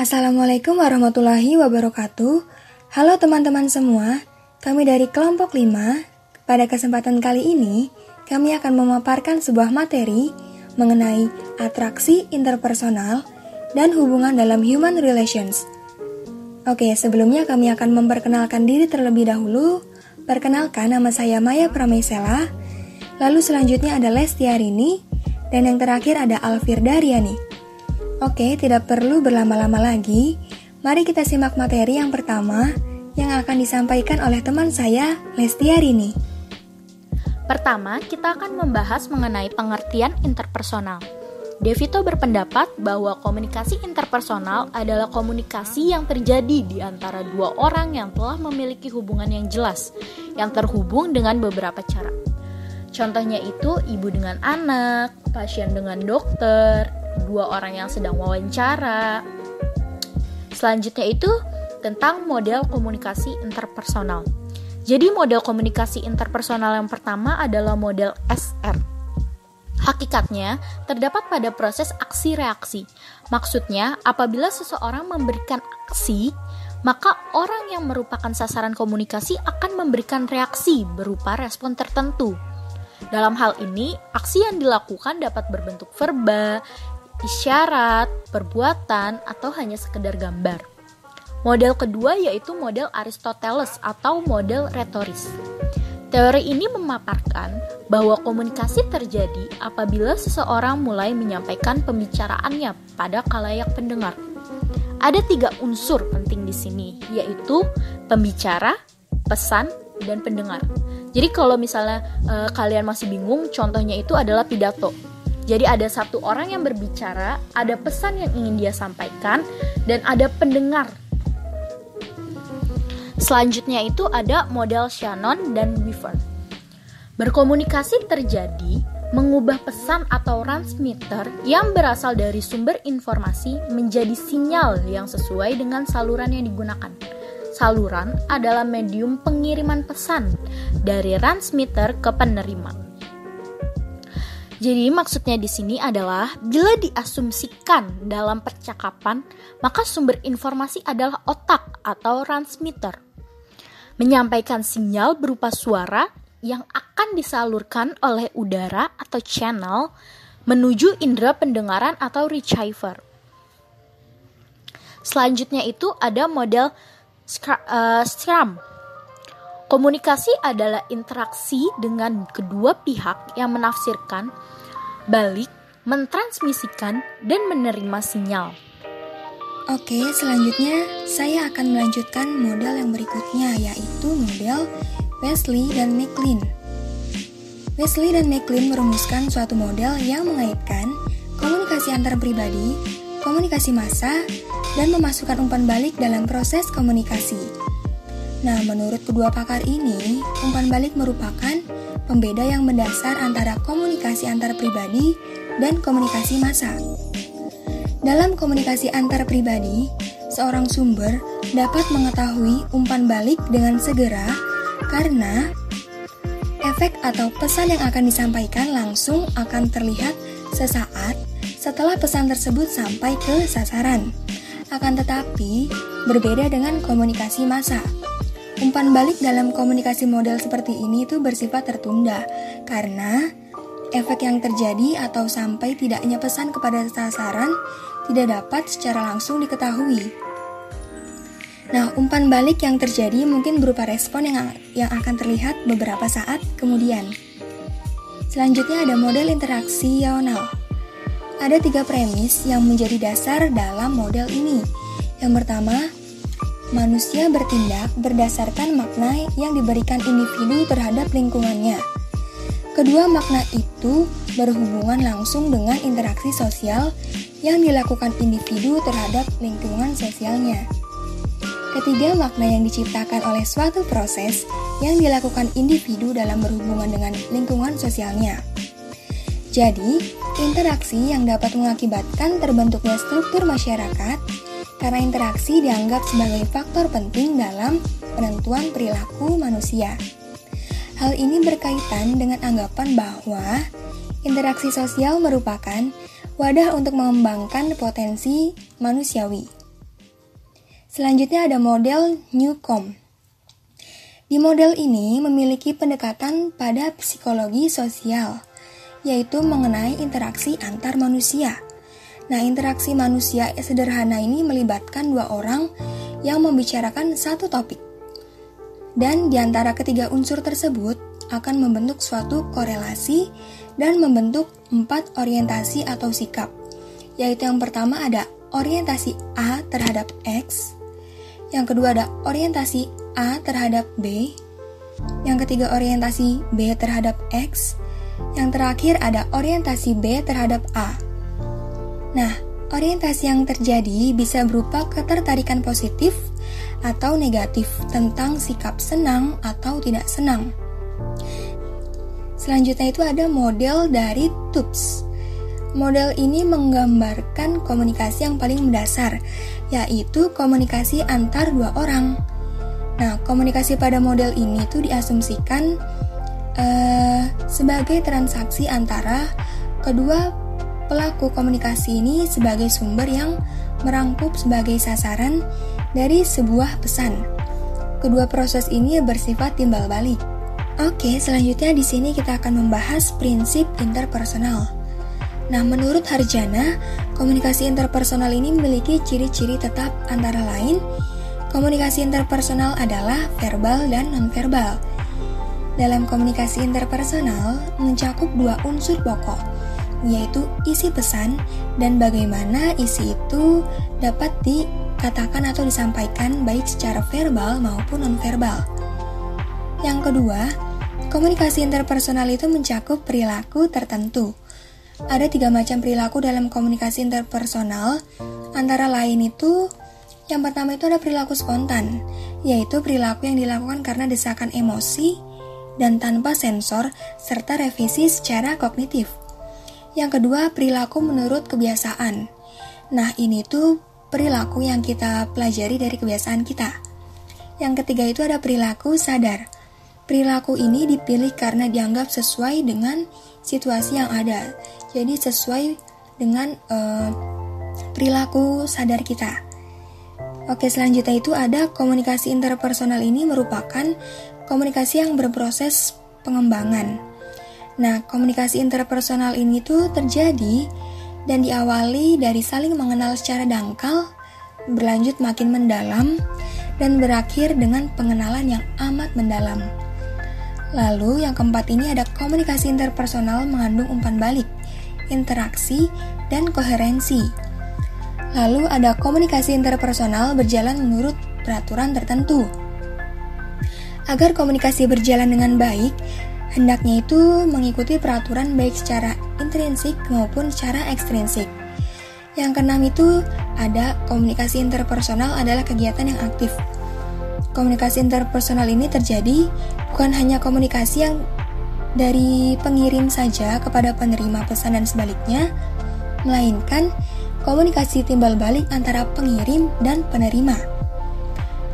Assalamualaikum warahmatullahi wabarakatuh. Halo teman-teman semua, kami dari kelompok 5. Pada kesempatan kali ini, kami akan memaparkan sebuah materi mengenai atraksi interpersonal dan hubungan dalam human relations. Oke, sebelumnya kami akan memperkenalkan diri terlebih dahulu. Perkenalkan, nama saya Maya Pramesela. Lalu selanjutnya ada Lestiarini. Dan yang terakhir ada Alfirda Riani. Oke, tidak perlu berlama-lama lagi. Mari kita simak materi yang pertama yang akan disampaikan oleh teman saya, Lestiarini. Pertama, kita akan membahas mengenai pengertian interpersonal. Devito berpendapat bahwa komunikasi interpersonal adalah komunikasi yang terjadi di antara dua orang yang telah memiliki hubungan yang jelas, yang terhubung dengan beberapa cara. Contohnya itu ibu dengan anak, pasien dengan dokter, dua orang yang sedang wawancara. Selanjutnya itu tentang model komunikasi interpersonal. Jadi model komunikasi interpersonal yang pertama adalah model SR. Hakikatnya terdapat pada proses aksi reaksi. Maksudnya, apabila seseorang memberikan aksi, maka orang yang merupakan sasaran komunikasi akan memberikan reaksi berupa respon tertentu. Dalam hal ini, aksi yang dilakukan dapat berbentuk verba, isyarat, perbuatan, atau hanya sekedar gambar. Model kedua yaitu model Aristoteles atau model retoris. Teori ini memaparkan bahwa komunikasi terjadi apabila seseorang mulai menyampaikan pembicaraannya pada kalayak pendengar. Ada tiga unsur penting di sini, yaitu pembicara, pesan, dan pendengar. Jadi kalau misalnya e, kalian masih bingung, contohnya itu adalah pidato. Jadi ada satu orang yang berbicara, ada pesan yang ingin dia sampaikan, dan ada pendengar. Selanjutnya itu ada model Shannon dan Weaver. Berkomunikasi terjadi mengubah pesan atau transmitter yang berasal dari sumber informasi menjadi sinyal yang sesuai dengan saluran yang digunakan. Saluran adalah medium pengiriman pesan dari transmitter ke penerima. Jadi maksudnya di sini adalah bila diasumsikan dalam percakapan, maka sumber informasi adalah otak atau transmitter. Menyampaikan sinyal berupa suara yang akan disalurkan oleh udara atau channel menuju indera pendengaran atau receiver. Selanjutnya itu ada model uh, Komunikasi adalah interaksi dengan kedua pihak yang menafsirkan, balik, mentransmisikan, dan menerima sinyal. Oke, selanjutnya saya akan melanjutkan model yang berikutnya, yaitu model Wesley dan McLean. Wesley dan McLean merumuskan suatu model yang mengaitkan komunikasi antar pribadi, komunikasi massa, dan memasukkan umpan balik dalam proses komunikasi. Nah, menurut kedua pakar ini, umpan balik merupakan pembeda yang mendasar antara komunikasi antar pribadi dan komunikasi massa. Dalam komunikasi antar pribadi, seorang sumber dapat mengetahui umpan balik dengan segera karena efek atau pesan yang akan disampaikan langsung akan terlihat sesaat setelah pesan tersebut sampai ke sasaran. Akan tetapi, berbeda dengan komunikasi massa. Umpan balik dalam komunikasi model seperti ini itu bersifat tertunda karena efek yang terjadi atau sampai tidaknya pesan kepada sasaran tidak dapat secara langsung diketahui. Nah, umpan balik yang terjadi mungkin berupa respon yang, yang akan terlihat beberapa saat kemudian. Selanjutnya ada model interaksi yaonal. Ada tiga premis yang menjadi dasar dalam model ini. Yang pertama, manusia bertindak berdasarkan makna yang diberikan individu terhadap lingkungannya. Kedua makna itu berhubungan langsung dengan interaksi sosial yang dilakukan individu terhadap lingkungan sosialnya. Ketiga, makna yang diciptakan oleh suatu proses yang dilakukan individu dalam berhubungan dengan lingkungan sosialnya. Jadi, interaksi yang dapat mengakibatkan terbentuknya struktur masyarakat karena interaksi dianggap sebagai faktor penting dalam penentuan perilaku manusia. Hal ini berkaitan dengan anggapan bahwa interaksi sosial merupakan wadah untuk mengembangkan potensi manusiawi. Selanjutnya ada model Newcomb. Di model ini memiliki pendekatan pada psikologi sosial, yaitu mengenai interaksi antar manusia. Nah, interaksi manusia sederhana ini melibatkan dua orang yang membicarakan satu topik. Dan di antara ketiga unsur tersebut akan membentuk suatu korelasi dan membentuk empat orientasi atau sikap. Yaitu yang pertama ada orientasi A terhadap X, yang kedua ada orientasi A terhadap B, yang ketiga orientasi B terhadap X, yang terakhir ada orientasi B terhadap A. Nah, orientasi yang terjadi bisa berupa ketertarikan positif atau negatif tentang sikap senang atau tidak senang. Selanjutnya itu ada model dari TUPS. Model ini menggambarkan komunikasi yang paling mendasar, yaitu komunikasi antar dua orang. Nah, komunikasi pada model ini tuh diasumsikan uh, sebagai transaksi antara kedua pelaku komunikasi ini sebagai sumber yang merangkup sebagai sasaran dari sebuah pesan. Kedua proses ini bersifat timbal balik. Oke, selanjutnya di sini kita akan membahas prinsip interpersonal. Nah, menurut Harjana, komunikasi interpersonal ini memiliki ciri-ciri tetap antara lain Komunikasi interpersonal adalah verbal dan nonverbal. Dalam komunikasi interpersonal mencakup dua unsur pokok, yaitu isi pesan dan bagaimana isi itu dapat dikatakan atau disampaikan baik secara verbal maupun nonverbal. Yang kedua, komunikasi interpersonal itu mencakup perilaku tertentu. Ada tiga macam perilaku dalam komunikasi interpersonal, antara lain itu yang pertama itu ada perilaku spontan, yaitu perilaku yang dilakukan karena desakan emosi dan tanpa sensor serta revisi secara kognitif. Yang kedua, perilaku menurut kebiasaan. Nah, ini tuh perilaku yang kita pelajari dari kebiasaan kita. Yang ketiga itu ada perilaku sadar. Perilaku ini dipilih karena dianggap sesuai dengan situasi yang ada. Jadi sesuai dengan uh, perilaku sadar kita. Oke, selanjutnya itu ada komunikasi interpersonal ini merupakan komunikasi yang berproses pengembangan. Nah, komunikasi interpersonal ini tuh terjadi dan diawali dari saling mengenal secara dangkal, berlanjut makin mendalam, dan berakhir dengan pengenalan yang amat mendalam. Lalu yang keempat ini ada komunikasi interpersonal mengandung umpan balik, interaksi, dan koherensi. Lalu ada komunikasi interpersonal berjalan menurut peraturan tertentu. Agar komunikasi berjalan dengan baik, hendaknya itu mengikuti peraturan baik secara intrinsik maupun secara ekstrinsik. Yang keenam itu ada komunikasi interpersonal adalah kegiatan yang aktif. Komunikasi interpersonal ini terjadi bukan hanya komunikasi yang dari pengirim saja kepada penerima pesan dan sebaliknya, melainkan komunikasi timbal balik antara pengirim dan penerima.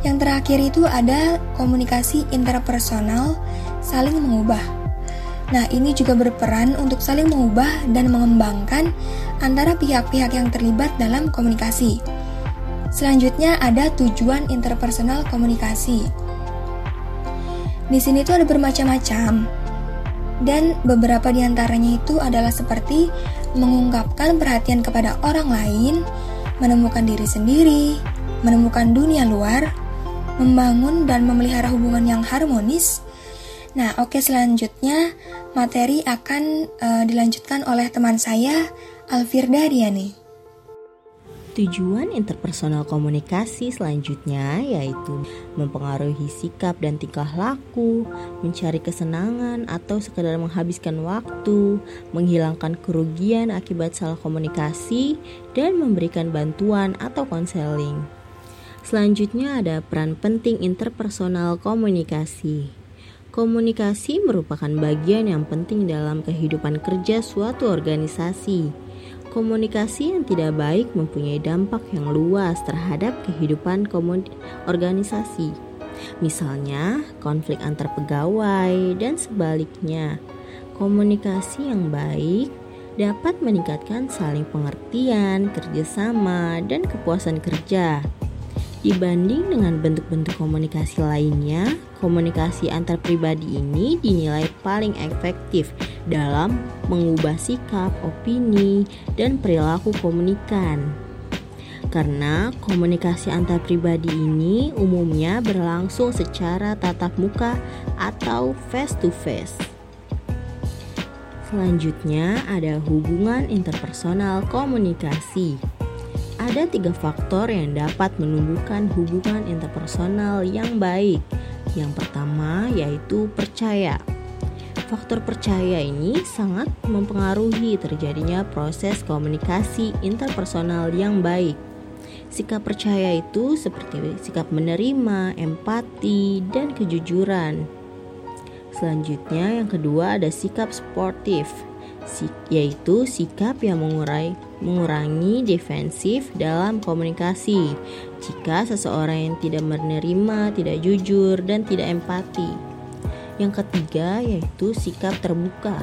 Yang terakhir itu ada komunikasi interpersonal saling mengubah. Nah, ini juga berperan untuk saling mengubah dan mengembangkan antara pihak-pihak yang terlibat dalam komunikasi. Selanjutnya ada tujuan interpersonal komunikasi. Di sini tuh ada bermacam-macam. Dan beberapa di antaranya itu adalah seperti mengungkapkan perhatian kepada orang lain, menemukan diri sendiri, menemukan dunia luar, membangun dan memelihara hubungan yang harmonis. Nah, oke selanjutnya materi akan uh, dilanjutkan oleh teman saya Alfirda Diani. Tujuan interpersonal komunikasi selanjutnya yaitu mempengaruhi sikap dan tingkah laku, mencari kesenangan atau sekedar menghabiskan waktu, menghilangkan kerugian akibat salah komunikasi, dan memberikan bantuan atau konseling. Selanjutnya ada peran penting interpersonal komunikasi. Komunikasi merupakan bagian yang penting dalam kehidupan kerja suatu organisasi Komunikasi yang tidak baik mempunyai dampak yang luas terhadap kehidupan organisasi. Misalnya, konflik antar pegawai dan sebaliknya. Komunikasi yang baik dapat meningkatkan saling pengertian, kerjasama, dan kepuasan kerja. Dibanding dengan bentuk-bentuk komunikasi lainnya, komunikasi antar pribadi ini dinilai paling efektif dalam mengubah sikap, opini, dan perilaku komunikan. Karena komunikasi antar pribadi ini umumnya berlangsung secara tatap muka atau face to face. Selanjutnya ada hubungan interpersonal komunikasi. Ada tiga faktor yang dapat menumbuhkan hubungan interpersonal yang baik. Yang pertama yaitu percaya. Faktor percaya ini sangat mempengaruhi terjadinya proses komunikasi interpersonal yang baik. Sikap percaya itu seperti sikap menerima, empati, dan kejujuran. Selanjutnya, yang kedua ada sikap sportif yaitu sikap yang mengurai, mengurangi defensif dalam komunikasi. Jika seseorang yang tidak menerima, tidak jujur, dan tidak empati. Yang ketiga yaitu sikap terbuka.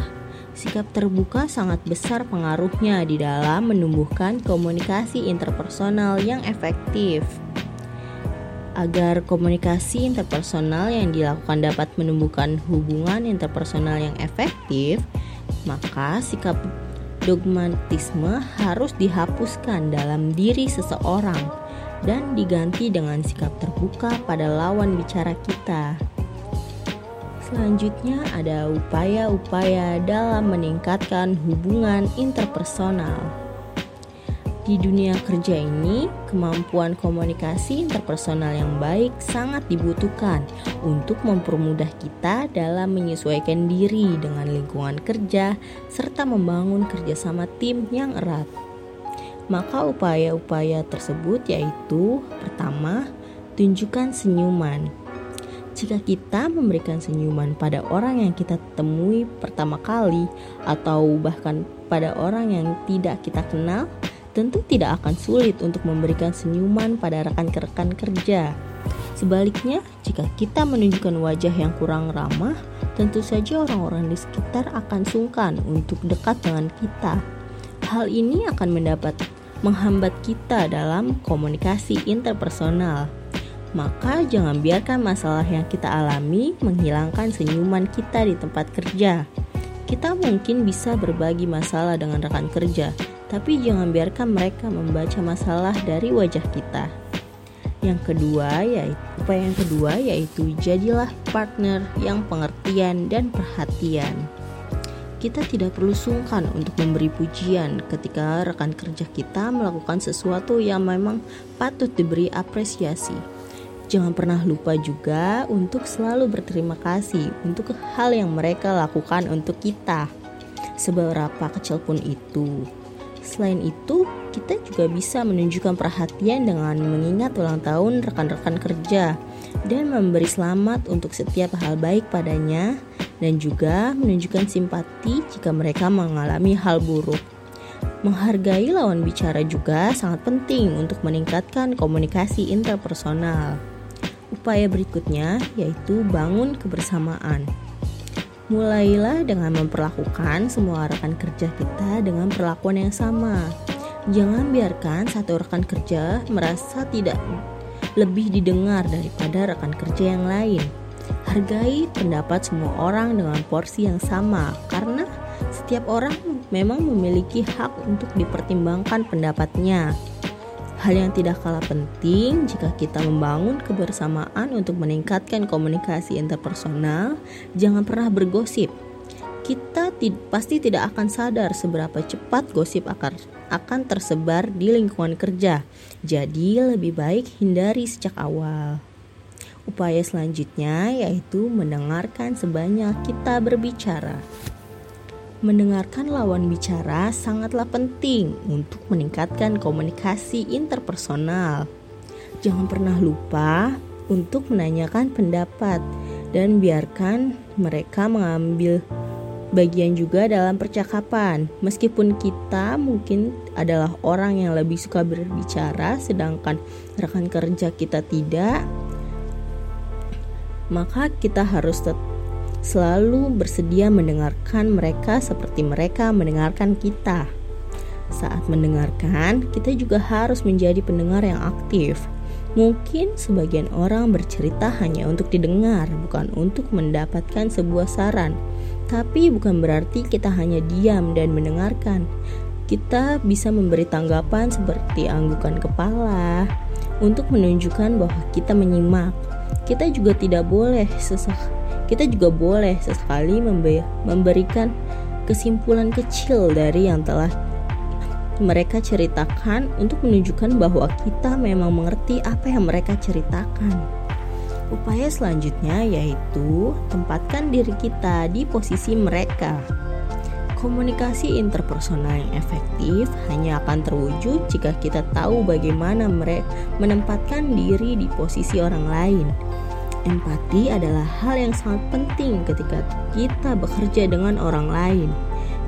Sikap terbuka sangat besar pengaruhnya di dalam menumbuhkan komunikasi interpersonal yang efektif. Agar komunikasi interpersonal yang dilakukan dapat menumbuhkan hubungan interpersonal yang efektif, maka sikap dogmatisme harus dihapuskan dalam diri seseorang dan diganti dengan sikap terbuka pada lawan bicara kita. Selanjutnya ada upaya-upaya dalam meningkatkan hubungan interpersonal. Di dunia kerja ini, kemampuan komunikasi interpersonal yang baik sangat dibutuhkan untuk mempermudah kita dalam menyesuaikan diri dengan lingkungan kerja serta membangun kerjasama tim yang erat. Maka upaya-upaya tersebut yaitu pertama, tunjukkan senyuman. Jika kita memberikan senyuman pada orang yang kita temui pertama kali atau bahkan pada orang yang tidak kita kenal, tentu tidak akan sulit untuk memberikan senyuman pada rekan-rekan kerja. Sebaliknya, jika kita menunjukkan wajah yang kurang ramah, tentu saja orang-orang di sekitar akan sungkan untuk dekat dengan kita. Hal ini akan mendapat menghambat kita dalam komunikasi interpersonal. Maka jangan biarkan masalah yang kita alami menghilangkan senyuman kita di tempat kerja. Kita mungkin bisa berbagi masalah dengan rekan kerja, tapi jangan biarkan mereka membaca masalah dari wajah kita. Yang kedua yaitu upaya yang kedua yaitu jadilah partner yang pengertian dan perhatian. Kita tidak perlu sungkan untuk memberi pujian ketika rekan kerja kita melakukan sesuatu yang memang patut diberi apresiasi. Jangan pernah lupa juga untuk selalu berterima kasih untuk hal yang mereka lakukan untuk kita. Seberapa kecil pun itu. Selain itu, kita juga bisa menunjukkan perhatian dengan mengingat ulang tahun rekan-rekan kerja dan memberi selamat untuk setiap hal baik padanya dan juga menunjukkan simpati jika mereka mengalami hal buruk. Menghargai lawan bicara juga sangat penting untuk meningkatkan komunikasi interpersonal. Upaya berikutnya yaitu bangun kebersamaan. Mulailah dengan memperlakukan semua rekan kerja kita dengan perlakuan yang sama. Jangan biarkan satu rekan kerja merasa tidak lebih didengar daripada rekan kerja yang lain. Hargai pendapat semua orang dengan porsi yang sama, karena setiap orang memang memiliki hak untuk dipertimbangkan pendapatnya. Hal yang tidak kalah penting jika kita membangun kebersamaan untuk meningkatkan komunikasi interpersonal, jangan pernah bergosip. Kita pasti tidak akan sadar seberapa cepat gosip akan, akan tersebar di lingkungan kerja. Jadi, lebih baik hindari sejak awal. Upaya selanjutnya yaitu mendengarkan sebanyak kita berbicara. Mendengarkan lawan bicara sangatlah penting untuk meningkatkan komunikasi interpersonal. Jangan pernah lupa untuk menanyakan pendapat dan biarkan mereka mengambil bagian juga dalam percakapan. Meskipun kita mungkin adalah orang yang lebih suka berbicara, sedangkan rekan kerja kita tidak, maka kita harus tetap selalu bersedia mendengarkan mereka seperti mereka mendengarkan kita. Saat mendengarkan, kita juga harus menjadi pendengar yang aktif. Mungkin sebagian orang bercerita hanya untuk didengar, bukan untuk mendapatkan sebuah saran. Tapi bukan berarti kita hanya diam dan mendengarkan. Kita bisa memberi tanggapan seperti anggukan kepala untuk menunjukkan bahwa kita menyimak. Kita juga tidak boleh sesak kita juga boleh sesekali memberikan kesimpulan kecil dari yang telah mereka ceritakan untuk menunjukkan bahwa kita memang mengerti apa yang mereka ceritakan. Upaya selanjutnya yaitu tempatkan diri kita di posisi mereka. Komunikasi interpersonal yang efektif hanya akan terwujud jika kita tahu bagaimana mereka menempatkan diri di posisi orang lain. Empati adalah hal yang sangat penting ketika kita bekerja dengan orang lain.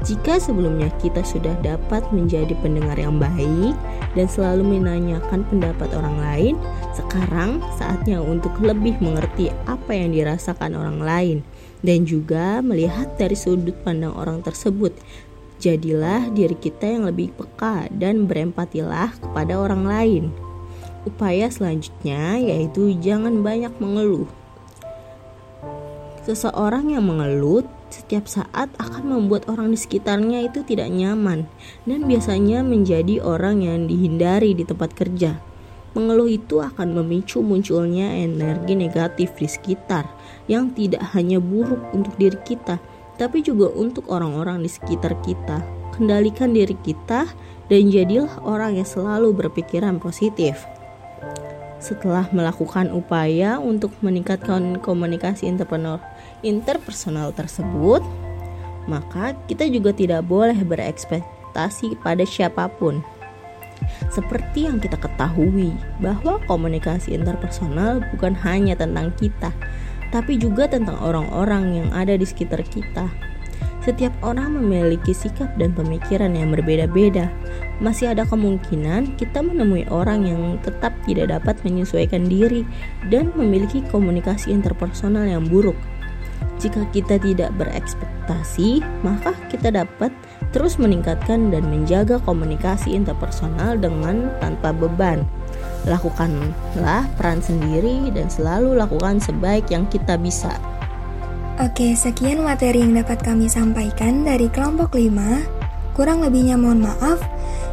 Jika sebelumnya kita sudah dapat menjadi pendengar yang baik dan selalu menanyakan pendapat orang lain, sekarang saatnya untuk lebih mengerti apa yang dirasakan orang lain dan juga melihat dari sudut pandang orang tersebut. Jadilah diri kita yang lebih peka dan berempatilah kepada orang lain. Upaya selanjutnya yaitu jangan banyak mengeluh. Seseorang yang mengeluh setiap saat akan membuat orang di sekitarnya itu tidak nyaman dan biasanya menjadi orang yang dihindari di tempat kerja. Mengeluh itu akan memicu munculnya energi negatif di sekitar yang tidak hanya buruk untuk diri kita, tapi juga untuk orang-orang di sekitar kita. Kendalikan diri kita dan jadilah orang yang selalu berpikiran positif. Setelah melakukan upaya untuk meningkatkan komunikasi interpersonal tersebut, maka kita juga tidak boleh berekspektasi pada siapa pun. Seperti yang kita ketahui, bahwa komunikasi interpersonal bukan hanya tentang kita, tapi juga tentang orang-orang yang ada di sekitar kita. Setiap orang memiliki sikap dan pemikiran yang berbeda-beda. Masih ada kemungkinan kita menemui orang yang tetap tidak dapat menyesuaikan diri dan memiliki komunikasi interpersonal yang buruk. Jika kita tidak berekspektasi, maka kita dapat terus meningkatkan dan menjaga komunikasi interpersonal dengan tanpa beban. Lakukanlah peran sendiri dan selalu lakukan sebaik yang kita bisa. Oke, sekian materi yang dapat kami sampaikan dari kelompok 5. Kurang lebihnya mohon maaf.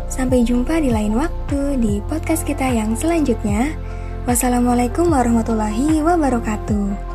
Sampai jumpa di lain waktu di podcast kita yang selanjutnya. Wassalamualaikum warahmatullahi wabarakatuh.